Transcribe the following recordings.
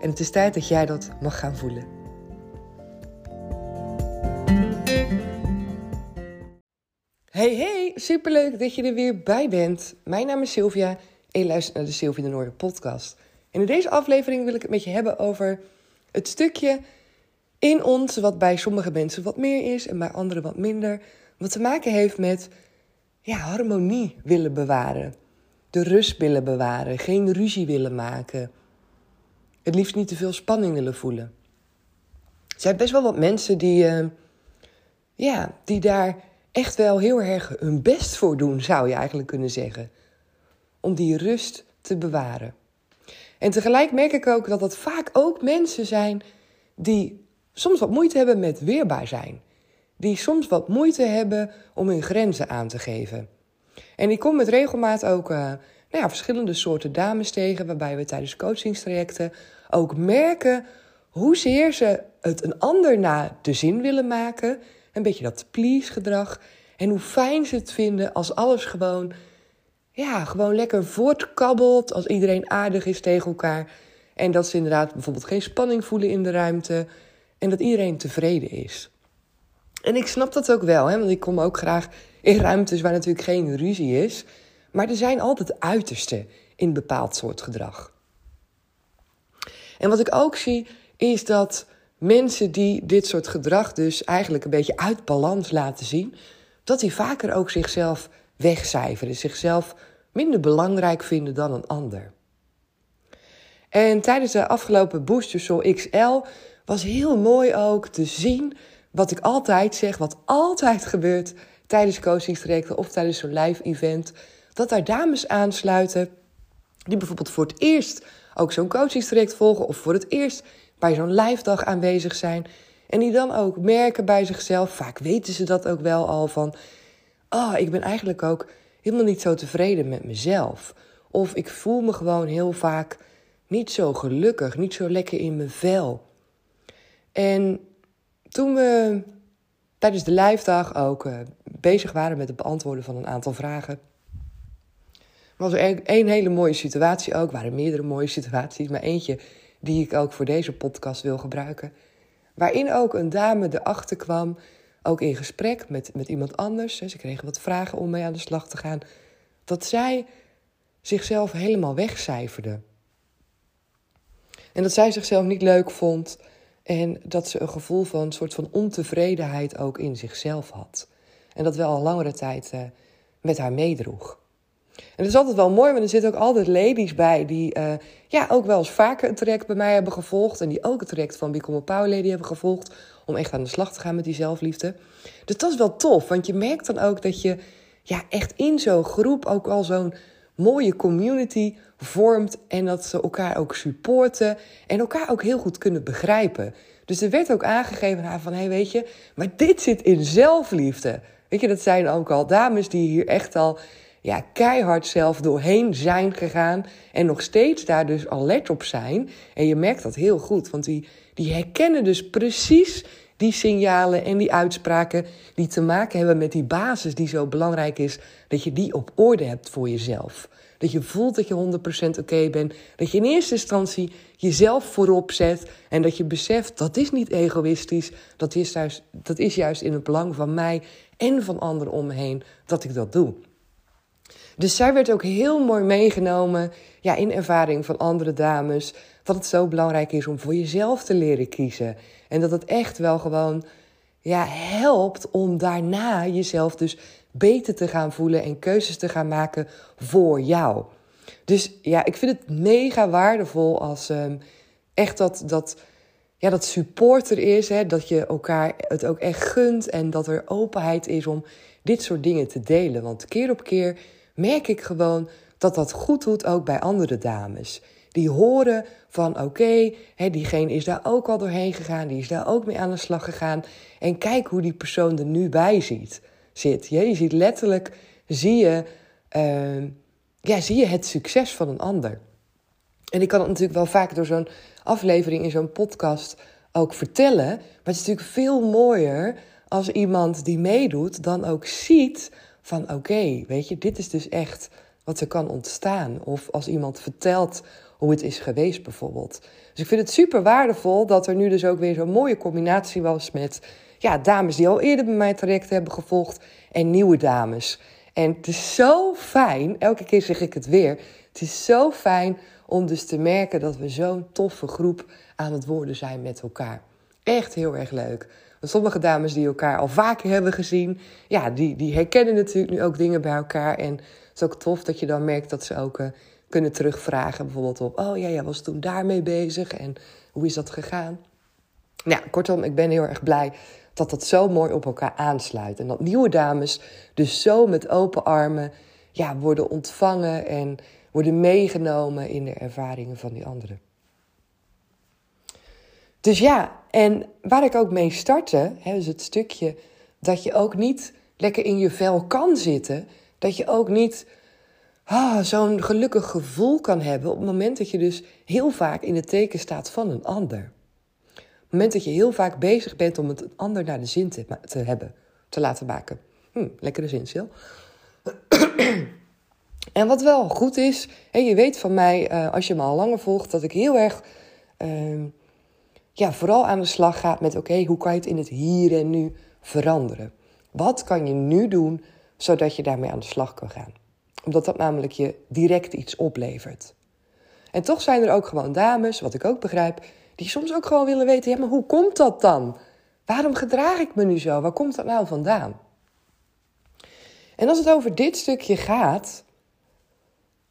En het is tijd dat jij dat mag gaan voelen. Hey hey, superleuk dat je er weer bij bent. Mijn naam is Sylvia en je luistert naar de Sylvia de Noorden podcast. En in deze aflevering wil ik het met je hebben over het stukje in ons wat bij sommige mensen wat meer is en bij anderen wat minder. Wat te maken heeft met ja, harmonie willen bewaren. De rust willen bewaren, geen ruzie willen maken het liefst niet te veel spanning willen voelen. Er zijn best wel wat mensen die, uh, ja, die daar echt wel heel erg hun best voor doen, zou je eigenlijk kunnen zeggen. Om die rust te bewaren. En tegelijk merk ik ook dat dat vaak ook mensen zijn die soms wat moeite hebben met weerbaar zijn. Die soms wat moeite hebben om hun grenzen aan te geven. En ik kom met regelmaat ook uh, nou ja, verschillende soorten dames tegen, waarbij we tijdens coachingstrajecten ook merken hoezeer ze het een ander naar de zin willen maken. Een beetje dat please gedrag. En hoe fijn ze het vinden als alles gewoon, ja, gewoon lekker voortkabbelt. Als iedereen aardig is tegen elkaar. En dat ze inderdaad bijvoorbeeld geen spanning voelen in de ruimte. En dat iedereen tevreden is. En ik snap dat ook wel, hè, want ik kom ook graag in ruimtes waar natuurlijk geen ruzie is. Maar er zijn altijd uitersten in bepaald soort gedrag. En wat ik ook zie, is dat mensen die dit soort gedrag dus eigenlijk een beetje uit balans laten zien, dat die vaker ook zichzelf wegcijferen, zichzelf minder belangrijk vinden dan een ander. En tijdens de afgelopen Booster Soul XL was heel mooi ook te zien wat ik altijd zeg, wat altijd gebeurt tijdens coachingstrajecten of tijdens zo'n live event, dat daar dames aansluiten die bijvoorbeeld voor het eerst ook zo'n coachingstraject volgen of voor het eerst bij zo'n live dag aanwezig zijn. En die dan ook merken bij zichzelf, vaak weten ze dat ook wel al van, ah, oh, ik ben eigenlijk ook helemaal niet zo tevreden met mezelf. Of ik voel me gewoon heel vaak niet zo gelukkig, niet zo lekker in mijn vel. En toen we tijdens de live dag ook uh, bezig waren met het beantwoorden van een aantal vragen, was er één hele mooie situatie ook. Er waren meerdere mooie situaties, maar eentje die ik ook voor deze podcast wil gebruiken. Waarin ook een dame erachter kwam, ook in gesprek met, met iemand anders. Ze kregen wat vragen om mee aan de slag te gaan. Dat zij zichzelf helemaal wegcijferde. En dat zij zichzelf niet leuk vond. En dat ze een gevoel van een soort van ontevredenheid ook in zichzelf had. En dat wel al langere tijd uh, met haar meedroeg. En dat is altijd wel mooi, want er zitten ook altijd ladies bij die uh, ja, ook wel eens vaker een traject bij mij hebben gevolgd. En die ook het traject van Become a Power Lady hebben gevolgd. Om echt aan de slag te gaan met die zelfliefde. Dus dat is wel tof, want je merkt dan ook dat je ja, echt in zo'n groep ook al zo'n mooie community vormt. En dat ze elkaar ook supporten en elkaar ook heel goed kunnen begrijpen. Dus er werd ook aangegeven van, hé hey, weet je, maar dit zit in zelfliefde. Weet je, dat zijn ook al dames die hier echt al ja, keihard zelf doorheen zijn gegaan. En nog steeds daar dus alert op zijn. En je merkt dat heel goed, want die, die herkennen dus precies die signalen en die uitspraken die te maken hebben met die basis die zo belangrijk is, dat je die op orde hebt voor jezelf. Dat je voelt dat je 100% oké bent. Dat je in eerste instantie jezelf voorop zet. En dat je beseft dat is niet egoïstisch. Dat is juist, dat is juist in het belang van mij en van anderen om me heen dat ik dat doe. Dus zij werd ook heel mooi meegenomen ja, in ervaring van andere dames. Dat het zo belangrijk is om voor jezelf te leren kiezen. En dat het echt wel gewoon ja, helpt om daarna jezelf dus beter te gaan voelen en keuzes te gaan maken voor jou. Dus ja, ik vind het mega waardevol als um, echt dat, dat, ja, dat support er is. Hè, dat je elkaar het ook echt gunt en dat er openheid is om dit soort dingen te delen. Want keer op keer merk ik gewoon dat dat goed doet ook bij andere dames. Die horen van oké, okay, diegene is daar ook al doorheen gegaan, die is daar ook mee aan de slag gegaan. En kijk hoe die persoon er nu bij ziet, zit. Je, ziet letterlijk, zie je, uh, ja, zie je het succes van een ander. En ik kan het natuurlijk wel vaak door zo'n aflevering in zo'n podcast ook vertellen. Maar het is natuurlijk veel mooier als iemand die meedoet dan ook ziet van oké, weet je, dit is dus echt wat er kan ontstaan. Of als iemand vertelt hoe het is geweest bijvoorbeeld. Dus ik vind het super waardevol dat er nu dus ook weer zo'n mooie combinatie was met ja, dames die al eerder bij mij traject hebben gevolgd en nieuwe dames. En het is zo fijn, elke keer zeg ik het weer, het is zo fijn om dus te merken dat we zo'n toffe groep aan het worden zijn met elkaar. Echt heel erg leuk. Sommige dames die elkaar al vaker hebben gezien, ja, die, die herkennen natuurlijk nu ook dingen bij elkaar. En het is ook tof dat je dan merkt dat ze ook uh, kunnen terugvragen, bijvoorbeeld op, oh ja, jij was toen daarmee bezig en hoe is dat gegaan? Nou, kortom, ik ben heel erg blij dat dat zo mooi op elkaar aansluit. En dat nieuwe dames dus zo met open armen ja, worden ontvangen en worden meegenomen in de ervaringen van die anderen. Dus ja, en waar ik ook mee startte, is het stukje dat je ook niet lekker in je vel kan zitten. Dat je ook niet ah, zo'n gelukkig gevoel kan hebben op het moment dat je dus heel vaak in het teken staat van een ander. Op het moment dat je heel vaak bezig bent om het ander naar de zin te, te hebben, te laten maken. Hm, lekkere zin, Sil. En wat wel goed is, en je weet van mij, uh, als je me al langer volgt, dat ik heel erg uh, ja, vooral aan de slag ga met: oké, hoe kan je het in het hier en nu veranderen? Wat kan je nu doen zodat je daarmee aan de slag kan gaan? Omdat dat namelijk je direct iets oplevert. En toch zijn er ook gewoon dames, wat ik ook begrijp, die soms ook gewoon willen weten: ja, maar hoe komt dat dan? Waarom gedraag ik me nu zo? Waar komt dat nou vandaan? En als het over dit stukje gaat,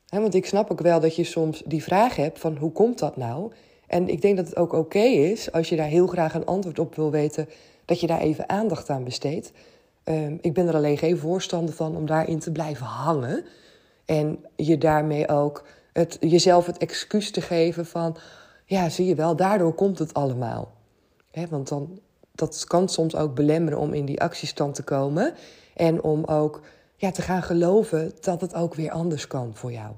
want ik snap ook wel dat je soms die vraag hebt van hoe komt dat nou? En ik denk dat het ook oké is als je daar heel graag een antwoord op wil weten, dat je daar even aandacht aan besteedt. Ehm, ik ben er alleen geen voorstander van om daarin te blijven hangen. En je daarmee ook het, jezelf het excuus te geven van, ja, zie je wel, daardoor komt het allemaal. want dan, dat kan soms ook belemmeren om in die actiestand te komen. En om ook ja, te gaan geloven dat het ook weer anders kan voor jou.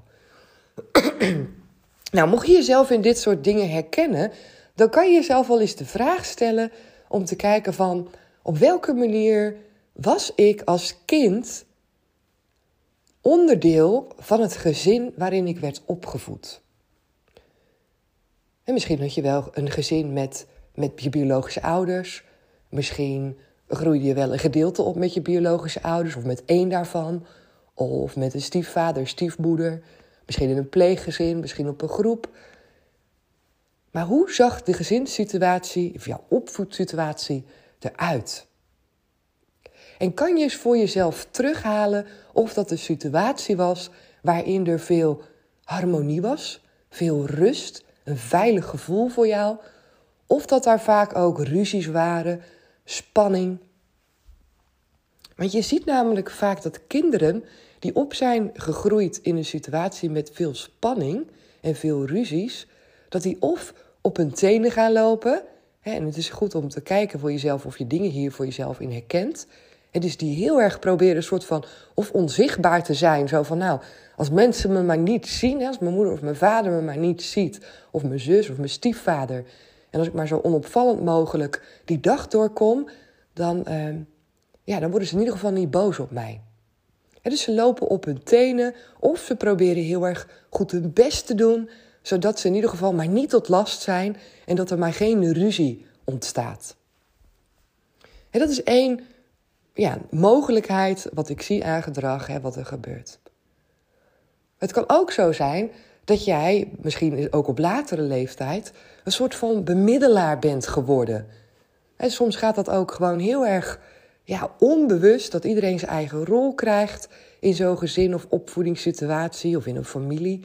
Nou, mocht je jezelf in dit soort dingen herkennen, dan kan je jezelf wel eens de vraag stellen om te kijken van op welke manier was ik als kind onderdeel van het gezin waarin ik werd opgevoed. En misschien had je wel een gezin met, met je biologische ouders. Misschien groeide je wel een gedeelte op met je biologische ouders, of met één daarvan, of met een stiefvader, stiefmoeder. Misschien in een pleeggezin, misschien op een groep. Maar hoe zag de gezinssituatie, of jouw opvoedsituatie, eruit? En kan je eens voor jezelf terughalen of dat een situatie was waarin er veel harmonie was, veel rust, een veilig gevoel voor jou, of dat daar vaak ook ruzies waren, spanning. Want je ziet namelijk vaak dat kinderen die op zijn gegroeid in een situatie met veel spanning en veel ruzies, dat die of op hun tenen gaan lopen. Hè, en het is goed om te kijken voor jezelf of je dingen hier voor jezelf in herkent. En dus die heel erg proberen een soort van of onzichtbaar te zijn. Zo van nou, als mensen me maar niet zien, als mijn moeder of mijn vader me maar niet ziet, of mijn zus of mijn stiefvader. En als ik maar zo onopvallend mogelijk die dag doorkom, dan, uh, ja, dan worden ze in ieder geval niet boos op mij dus ze lopen op hun tenen of ze proberen heel erg goed hun best te doen, zodat ze in ieder geval maar niet tot last zijn en dat er maar geen ruzie ontstaat. En dat is één ja, mogelijkheid wat ik zie aan gedrag, hè, wat er gebeurt. Het kan ook zo zijn dat jij, misschien ook op latere leeftijd, een soort van bemiddelaar bent geworden. En soms gaat dat ook gewoon heel erg ja, onbewust dat iedereen zijn eigen rol krijgt in zo'n gezin of opvoedingssituatie of in een familie.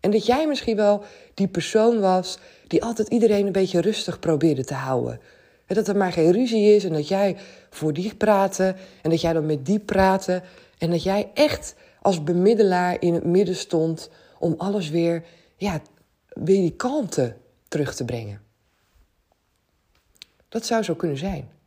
En dat jij misschien wel die persoon was die altijd iedereen een beetje rustig probeerde te houden. En dat er maar geen ruzie is en dat jij voor die praatte en dat jij dan met die praatte. En dat jij echt als bemiddelaar in het midden stond om alles weer, ja, weer die kalmte terug te brengen. Dat zou zo kunnen zijn.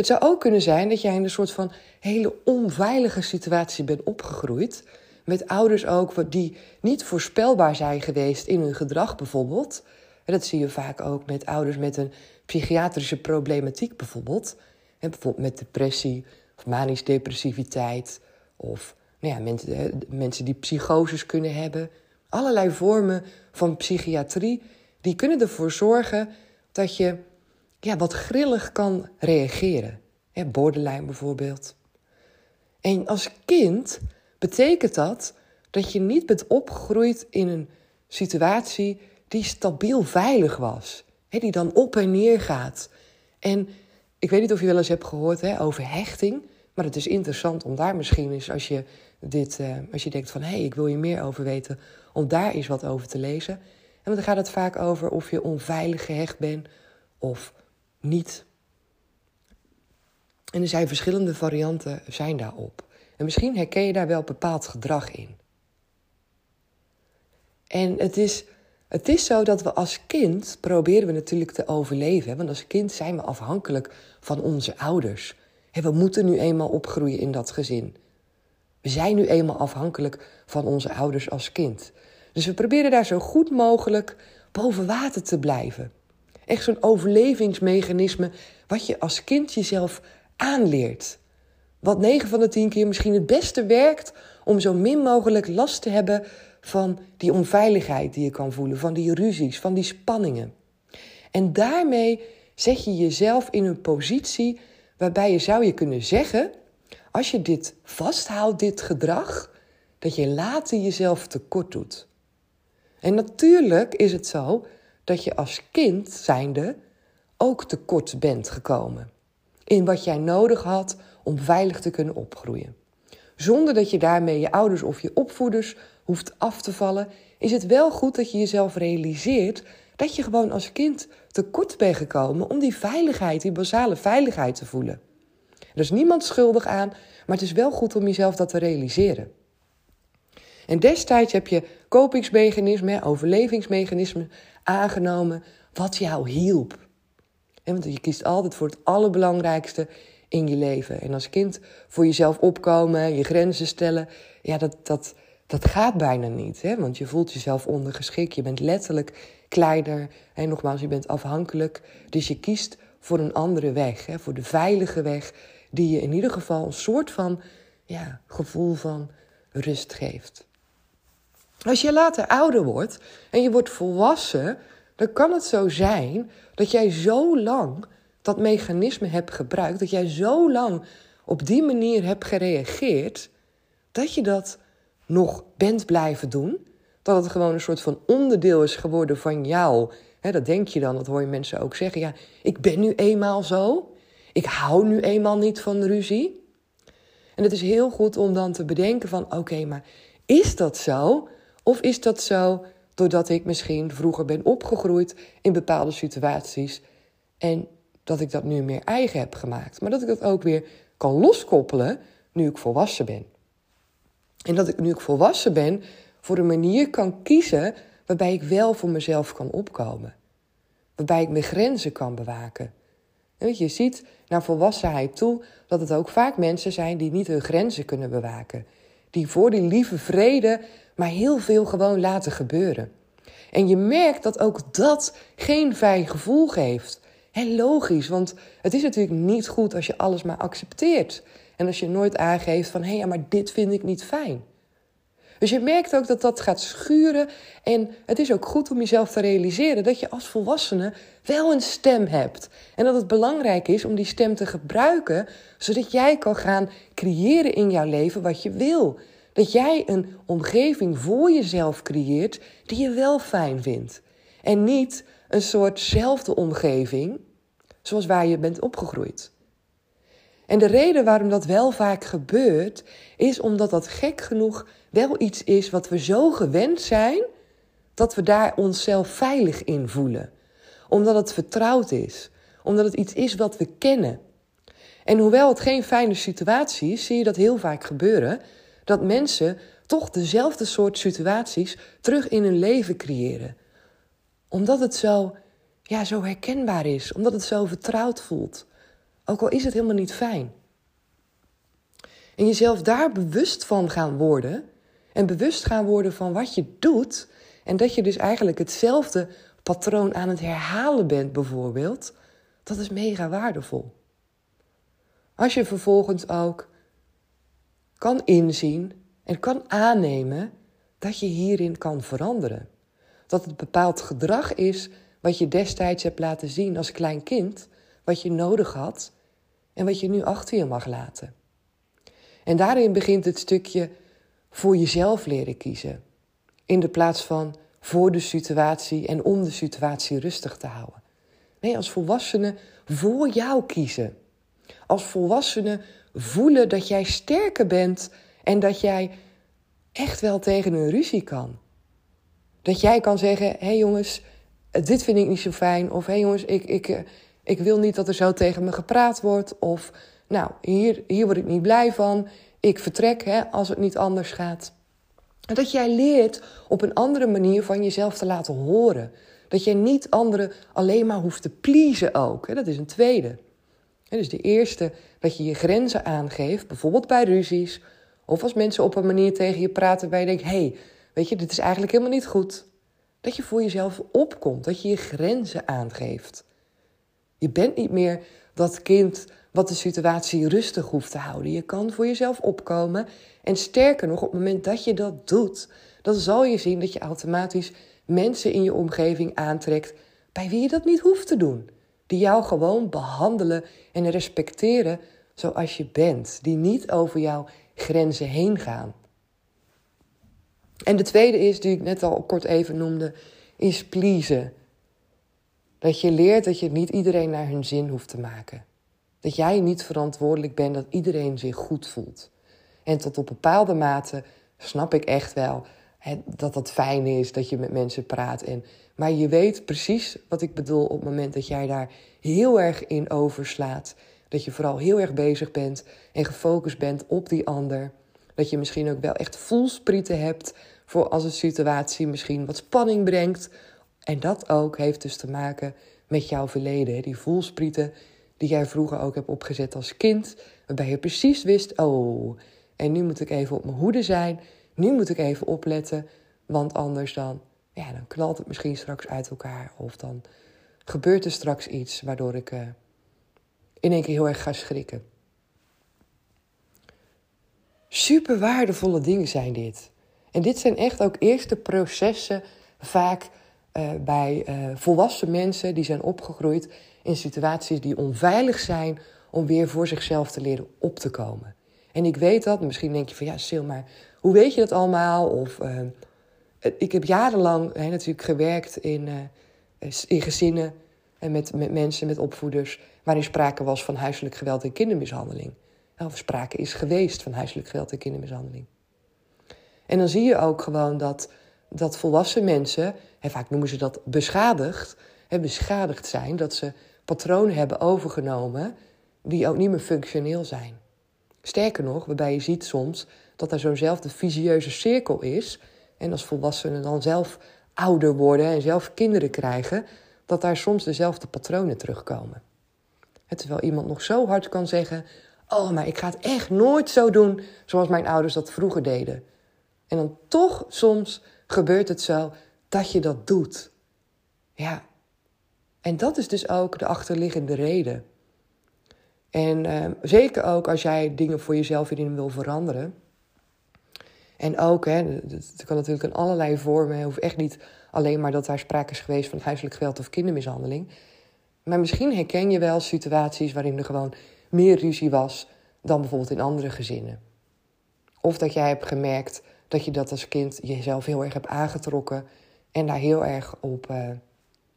Het zou ook kunnen zijn dat jij in een soort van hele onveilige situatie bent opgegroeid. Met ouders ook die niet voorspelbaar zijn geweest in hun gedrag bijvoorbeeld. En dat zie je vaak ook met ouders met een psychiatrische problematiek bijvoorbeeld. En bijvoorbeeld met depressie of manisch depressiviteit. Of nou ja, mensen, mensen die psychoses kunnen hebben. Allerlei vormen van psychiatrie die kunnen ervoor zorgen dat je ja, wat grillig kan reageren. Hè, borderline bijvoorbeeld. En als kind betekent dat dat je niet bent opgegroeid in een situatie die stabiel veilig was. Hè, die dan op en neer gaat. En ik weet niet of je wel eens hebt gehoord hè, over hechting. Maar het is interessant om daar misschien eens, als je, dit, uh, als je denkt van... hé, hey, ik wil je meer over weten, om daar eens wat over te lezen. En dan gaat het vaak over of je onveilig gehecht bent of niet. En er zijn verschillende varianten zijn daarop. En misschien herken je daar wel bepaald gedrag in. En het is, het is zo dat we als kind proberen we natuurlijk te overleven. Want als kind zijn we afhankelijk van onze ouders. we moeten nu eenmaal opgroeien in dat gezin. We zijn nu eenmaal afhankelijk van onze ouders als kind. Dus we proberen daar zo goed mogelijk boven water te blijven. Echt zo'n overlevingsmechanisme wat je als kind jezelf aanleert. Wat 9 van de 10 keer misschien het beste werkt om zo min mogelijk last te hebben van die onveiligheid die je kan voelen, van die ruzies, van die spanningen. En daarmee zet je jezelf in een positie waarbij je zou je kunnen zeggen, als je dit vasthoudt, dit gedrag, dat je later jezelf tekort doet. En natuurlijk is het zo dat je als kind zijnde ook tekort bent gekomen in wat jij nodig had om veilig te kunnen opgroeien. Zonder dat je daarmee je ouders of je opvoeders hoeft af te vallen, is het wel goed dat je jezelf realiseert dat je gewoon als kind tekort bent gekomen om die veiligheid, die basale veiligheid te voelen. Er is niemand schuldig aan, maar het is wel goed om jezelf dat te realiseren. En destijds heb je kopingsmechanismen, overlevingsmechanismen aangenomen wat jou hielp. Want je kiest altijd voor het allerbelangrijkste in je leven. En als kind voor jezelf opkomen, je grenzen stellen, ja, dat, dat, dat gaat bijna niet. Hè? Want je voelt jezelf ondergeschikt, je bent letterlijk kleiner. En nogmaals, je bent afhankelijk. Dus je kiest voor een andere weg, hè? voor de veilige weg, die je in ieder geval een soort van ja, gevoel van rust geeft. Als je later ouder wordt en je wordt volwassen, dan kan het zo zijn dat jij zo lang dat mechanisme hebt gebruikt, dat jij zo lang op die manier hebt gereageerd, dat je dat nog bent blijven doen. Dat het gewoon een soort van onderdeel is geworden van jou. dat denk je dan, dat hoor je mensen ook zeggen. Ja, ik ben nu eenmaal zo. Ik hou nu eenmaal niet van ruzie. En het is heel goed om dan te bedenken van, oké, maar is dat zo? Of is dat zo doordat ik misschien vroeger ben opgegroeid in bepaalde situaties en dat ik dat nu meer eigen heb gemaakt. Maar dat ik dat ook weer kan loskoppelen nu ik volwassen ben. En dat ik nu ik volwassen ben voor een manier kan kiezen waarbij ik wel voor mezelf kan opkomen. Waarbij ik mijn grenzen kan bewaken. En je ziet naar volwassenheid toe dat het ook vaak mensen zijn die niet hun grenzen kunnen bewaken. Die voor die lieve vrede maar heel veel gewoon laten gebeuren. En je merkt dat ook dat geen fijn gevoel geeft. En logisch, want het is natuurlijk niet goed als je alles maar accepteert. En als je nooit aangeeft van hé, hey, maar dit vind ik niet fijn. Dus je merkt ook dat dat gaat schuren. En het is ook goed om jezelf te realiseren dat je als volwassene wel een stem hebt. En dat het belangrijk is om die stem te gebruiken, zodat jij kan gaan creëren in jouw leven wat je wil. Dat jij een omgeving voor jezelf creëert die je wel fijn vindt. En niet een soortzelfde omgeving zoals waar je bent opgegroeid. En de reden waarom dat wel vaak gebeurt, is omdat dat gek genoeg wel iets is wat we zo gewend zijn, dat we daar onszelf veilig in voelen. Omdat het vertrouwd is, omdat het iets is wat we kennen. En hoewel het geen fijne situatie is, zie je dat heel vaak gebeuren, dat mensen toch dezelfde soort situaties terug in hun leven creëren. Omdat het zo, ja, zo herkenbaar is, omdat het zo vertrouwd voelt. Ook al is het helemaal niet fijn. En jezelf daar bewust van gaan worden. En bewust gaan worden van wat je doet. En dat je dus eigenlijk hetzelfde patroon aan het herhalen bent, bijvoorbeeld. Dat is mega waardevol. Als je vervolgens ook kan inzien en kan aannemen dat je hierin kan veranderen. Dat het bepaald gedrag is wat je destijds hebt laten zien als klein kind, wat je nodig had en wat je nu achter je mag laten. En daarin begint het stukje voor jezelf leren kiezen, in de plaats van voor de situatie en om de situatie rustig te houden. Nee, als volwassene voor jou kiezen. Als volwassene voelen dat jij sterker bent en dat jij echt wel tegen een ruzie kan. Dat jij kan zeggen: hé hey jongens, dit vind ik niet zo fijn. Of hé hey jongens, ik, ik, eh, ik wil niet dat er zo tegen me gepraat wordt. Of nou, hier, hier word ik niet blij van. Ik vertrek hè, als het niet anders gaat. En dat jij leert op een andere manier van jezelf te laten horen. Dat je niet anderen alleen maar hoeft te pleasen ook. Hè. Dat is een tweede. Dus de eerste, dat je je grenzen aangeeft, bijvoorbeeld bij ruzies. Of als mensen op een manier tegen je praten waar je denkt: hé, hey, weet je, dit is eigenlijk helemaal niet goed. Dat je voor jezelf opkomt, dat je je grenzen aangeeft. Je bent niet meer dat kind wat de situatie rustig hoeft te houden. Je kan voor jezelf opkomen. En sterker nog, op het moment dat je dat doet, dan zal je zien dat je automatisch mensen in je omgeving aantrekt bij wie je dat niet hoeft te doen. Die jou gewoon behandelen en respecteren zoals je bent. Die niet over jouw grenzen heen gaan. En de tweede is, die ik net al kort even noemde, is pleasen. Dat je leert dat je niet iedereen naar hun zin hoeft te maken. Dat jij niet verantwoordelijk bent dat iedereen zich goed voelt. En tot op bepaalde mate snap ik echt wel hè, dat het fijn is dat je met mensen praat. En, maar je weet precies wat ik bedoel op het moment dat jij daar heel erg in overslaat. Dat je vooral heel erg bezig bent en gefocust bent op die ander. Dat je misschien ook wel echt voelsprieten hebt voor als een situatie misschien wat spanning brengt. En dat ook heeft dus te maken met jouw verleden. Die voelsprieten die jij vroeger ook hebt opgezet als kind. Waarbij je precies wist, oh, en nu moet ik even op mijn hoede zijn. Nu moet ik even opletten, want anders dan, ja, dan knalt het misschien straks uit elkaar. Of dan gebeurt er straks iets waardoor ik uh, in één keer heel erg ga schrikken. Super waardevolle dingen zijn dit. En dit zijn echt ook eerste processen vaak uh, bij uh, volwassen mensen die zijn opgegroeid in situaties die onveilig zijn om weer voor zichzelf te leren op te komen. En ik weet dat, misschien denk je van ja, Sil, maar hoe weet je dat allemaal? Of uh, ik heb jarenlang hè, natuurlijk gewerkt in, in gezinnen en met, met mensen, met opvoeders, waarin sprake was van huiselijk geweld en kindermishandeling. Of sprake is geweest van huiselijk geweld en kindermishandeling. En dan zie je ook gewoon dat, dat volwassen mensen, en vaak noemen ze dat beschadigd, beschadigd zijn, dat ze patronen hebben overgenomen die ook niet meer functioneel zijn. Sterker nog, waarbij je ziet soms dat er zo'nzelfde visieuze cirkel is. En als volwassenen dan zelf ouder worden en zelf kinderen krijgen, dat daar soms dezelfde patronen terugkomen. terwijl iemand nog zo hard kan zeggen: Oh, maar ik ga het echt nooit zo doen zoals mijn ouders dat vroeger deden. En dan toch soms gebeurt het zo dat je dat doet. Ja. En dat is dus ook de achterliggende reden. En uh, zeker ook als jij dingen voor jezelf hierin wil veranderen. En ook, hè, het kan natuurlijk in allerlei vormen. Het hoeft echt niet alleen maar dat daar sprake is geweest van huiselijk geweld of kindermishandeling. Maar misschien herken je wel situaties waarin er gewoon meer ruzie was dan bijvoorbeeld in andere gezinnen. Of dat jij hebt gemerkt dat je dat als kind jezelf heel erg hebt aangetrokken en daar heel erg op, uh,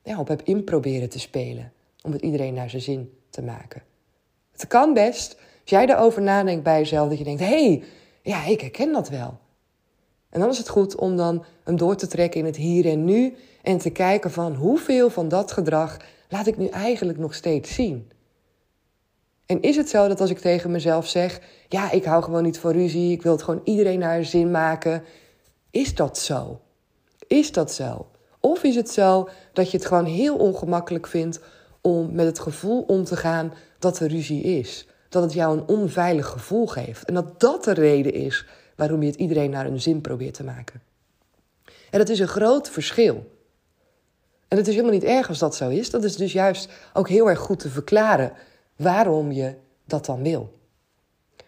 ja, op inproberen te spelen. Om het iedereen naar zijn zin te maken. Het kan best Als jij erover nadenkt bij jezelf, dat je denkt: hé, hey, ja, ik herken dat wel. En dan is het goed om dan hem door te trekken in het hier en nu en te kijken van hoeveel van dat gedrag laat ik nu eigenlijk nog steeds zien. En is het zo dat als ik tegen mezelf zeg: ja, ik hou gewoon niet van ruzie, ik wil het gewoon iedereen naar zin maken, is dat zo? Is dat zo? Of is het zo dat je het gewoon heel ongemakkelijk vindt om met het gevoel om te gaan dat er ruzie is? Dat het jou een onveilig gevoel geeft. En dat dat de reden is waarom je het iedereen naar een zin probeert te maken. En dat is een groot verschil. En het is helemaal niet erg als dat zo is. Dat is dus juist ook heel erg goed te verklaren waarom je dat dan wil.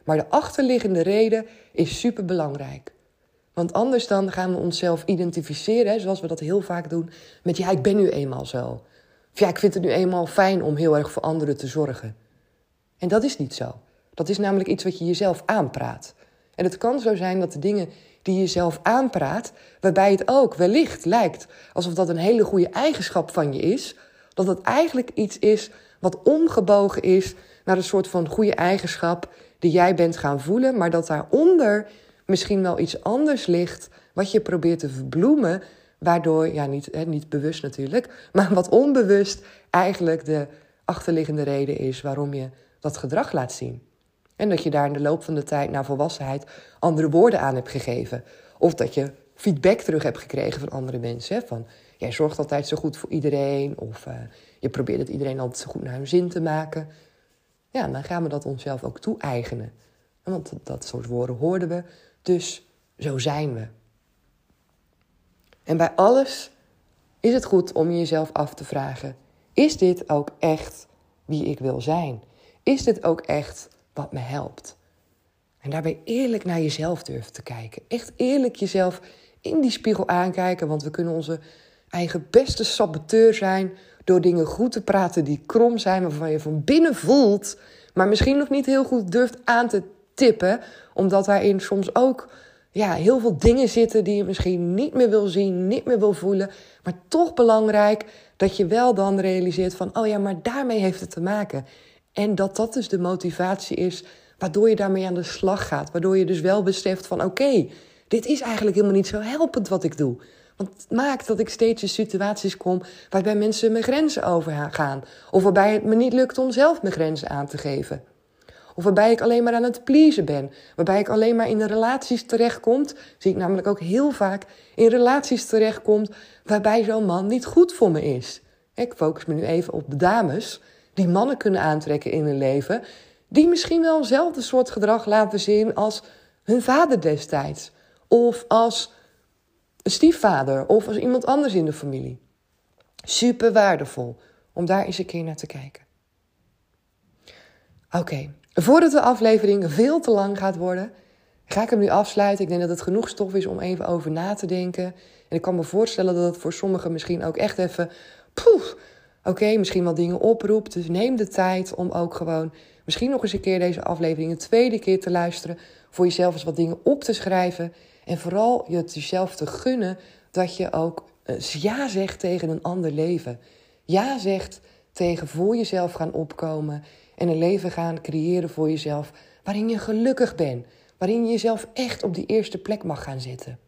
Maar de achterliggende reden is superbelangrijk. Want anders dan gaan we onszelf identificeren, zoals we dat heel vaak doen, met ja, ik ben nu eenmaal zo. Of ja, ik vind het nu eenmaal fijn om heel erg voor anderen te zorgen. En dat is niet zo. Dat is namelijk iets wat je jezelf aanpraat. En het kan zo zijn dat de dingen die je jezelf aanpraat, waarbij het ook wellicht lijkt alsof dat een hele goede eigenschap van je is, dat het eigenlijk iets is wat omgebogen is naar een soort van goede eigenschap die jij bent gaan voelen, maar dat daaronder misschien wel iets anders ligt wat je probeert te verbloemen, waardoor, ja, niet, hè, niet bewust natuurlijk, maar wat onbewust eigenlijk de achterliggende reden is waarom je dat gedrag laat zien. En dat je daar in de loop van de tijd naar volwassenheid andere woorden aan hebt gegeven. Of dat je feedback terug hebt gekregen van andere mensen. Van jij zorgt altijd zo goed voor iedereen. Of uh, je probeert het iedereen altijd zo goed naar hun zin te maken. Ja, dan gaan we dat onszelf ook toe-eigenen. Want dat soort woorden hoorden we. Dus zo zijn we. En bij alles is het goed om jezelf af te vragen: is dit ook echt wie ik wil zijn? Is dit ook echt wat me helpt? En daarbij eerlijk naar jezelf durven te kijken. Echt eerlijk jezelf in die spiegel aankijken, want we kunnen onze eigen beste saboteur zijn door dingen goed te praten die krom zijn, waarvan je van binnen voelt, maar misschien nog niet heel goed durft aan te tippen, omdat daarin soms ook ja, heel veel dingen zitten die je misschien niet meer wil zien, niet meer wil voelen, maar toch belangrijk dat je wel dan realiseert van, oh ja, maar daarmee heeft het te maken. En dat dat dus de motivatie is waardoor je daarmee aan de slag gaat, waardoor je dus wel beseft van, oké, dit is eigenlijk helemaal niet zo helpend wat ik doe. Want het maakt dat ik steeds in situaties kom waarbij mensen mijn grenzen overgaan. Of waarbij het me niet lukt om zelf mijn grenzen aan te geven. Of waarbij ik alleen maar aan het pleasen ben. Waarbij ik alleen maar in de relaties terechtkomt. Zie ik namelijk ook heel vaak in relaties terechtkomt waarbij zo'n man niet goed voor me is. Ik focus me nu even op de dames die mannen kunnen aantrekken in hun leven. Die misschien wel hetzelfde soort gedrag laten zien als hun vader destijds. Of als stiefvader of als iemand anders in de familie. Super waardevol om daar eens een keer naar te kijken. Oké, voordat de aflevering veel te lang gaat worden, ga ik hem nu afsluiten. Ik denk dat het genoeg stof is om even over na te denken. En ik kan me voorstellen dat het voor sommigen misschien ook echt even. Poef, oké, misschien wel dingen oproept. Dus neem de tijd om ook gewoon misschien nog eens een keer deze aflevering een tweede keer te luisteren. Voor jezelf eens wat dingen op te schrijven. En vooral je het jezelf te gunnen dat je ook eh, ja zegt tegen een ander leven. Ja zegt tegen voor jezelf gaan opkomen en een leven gaan creëren voor jezelf waarin je gelukkig bent, waarin je jezelf echt op die eerste plek mag gaan zetten.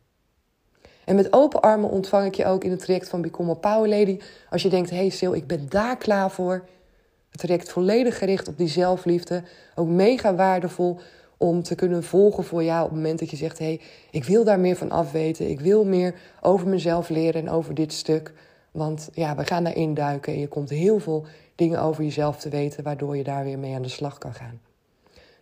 En met open armen ontvang ik je ook in het traject van Become a Power Lady. Als je denkt, hey Sil, ik ben daar klaar voor. Het traject volledig gericht op die zelfliefde. Ook mega waardevol om te kunnen volgen voor jou op het moment dat je zegt: hé, hey, ik wil daar meer van afweten. Ik wil meer over mezelf leren en over dit stuk. Want ja, we gaan daarin duiken en je komt heel veel dingen over jezelf te weten, waardoor je daar weer mee aan de slag kan gaan.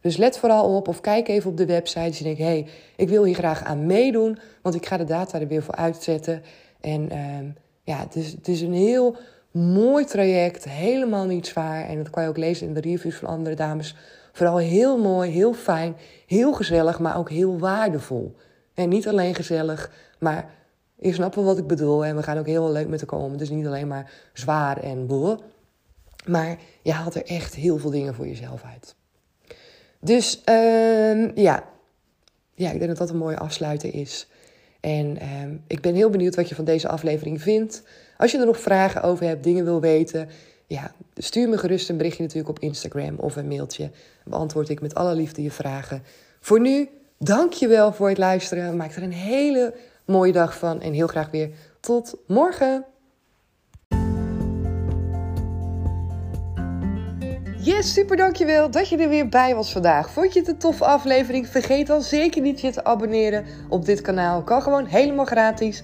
Dus let vooral op of kijk even op de website. Als je denkt, hé, hey, ik wil hier graag aan meedoen, want ik ga de data er weer voor uitzetten. En uh, ja, het het is een heel mooi traject, helemaal niet zwaar. En dat kan je ook lezen in de reviews van andere dames. Vooral heel mooi, heel fijn, heel gezellig, maar ook heel waardevol. En niet alleen gezellig, maar je snapt wel wat ik bedoel. En we gaan ook heel leuk met elkaar om. Is niet alleen maar zwaar en boel. Maar je haalt er echt heel veel dingen voor jezelf uit. Dus uh, ja. ja, ik denk dat dat een mooie afsluiter is. En uh, ik ben heel benieuwd wat je van deze aflevering vindt. Als je er nog vragen over hebt, dingen wil weten, ja, stuur me gerust een berichtje natuurlijk op Instagram of een mailtje. Beantwoord ik met alle liefde je vragen. Voor nu, dank je wel voor het luisteren. Maak er een hele mooie dag van en heel graag weer tot morgen. Yes, super dankjewel dat je er weer bij was vandaag. Vond je het een toffe aflevering? Vergeet dan zeker niet je te abonneren op dit kanaal. Kan gewoon helemaal gratis.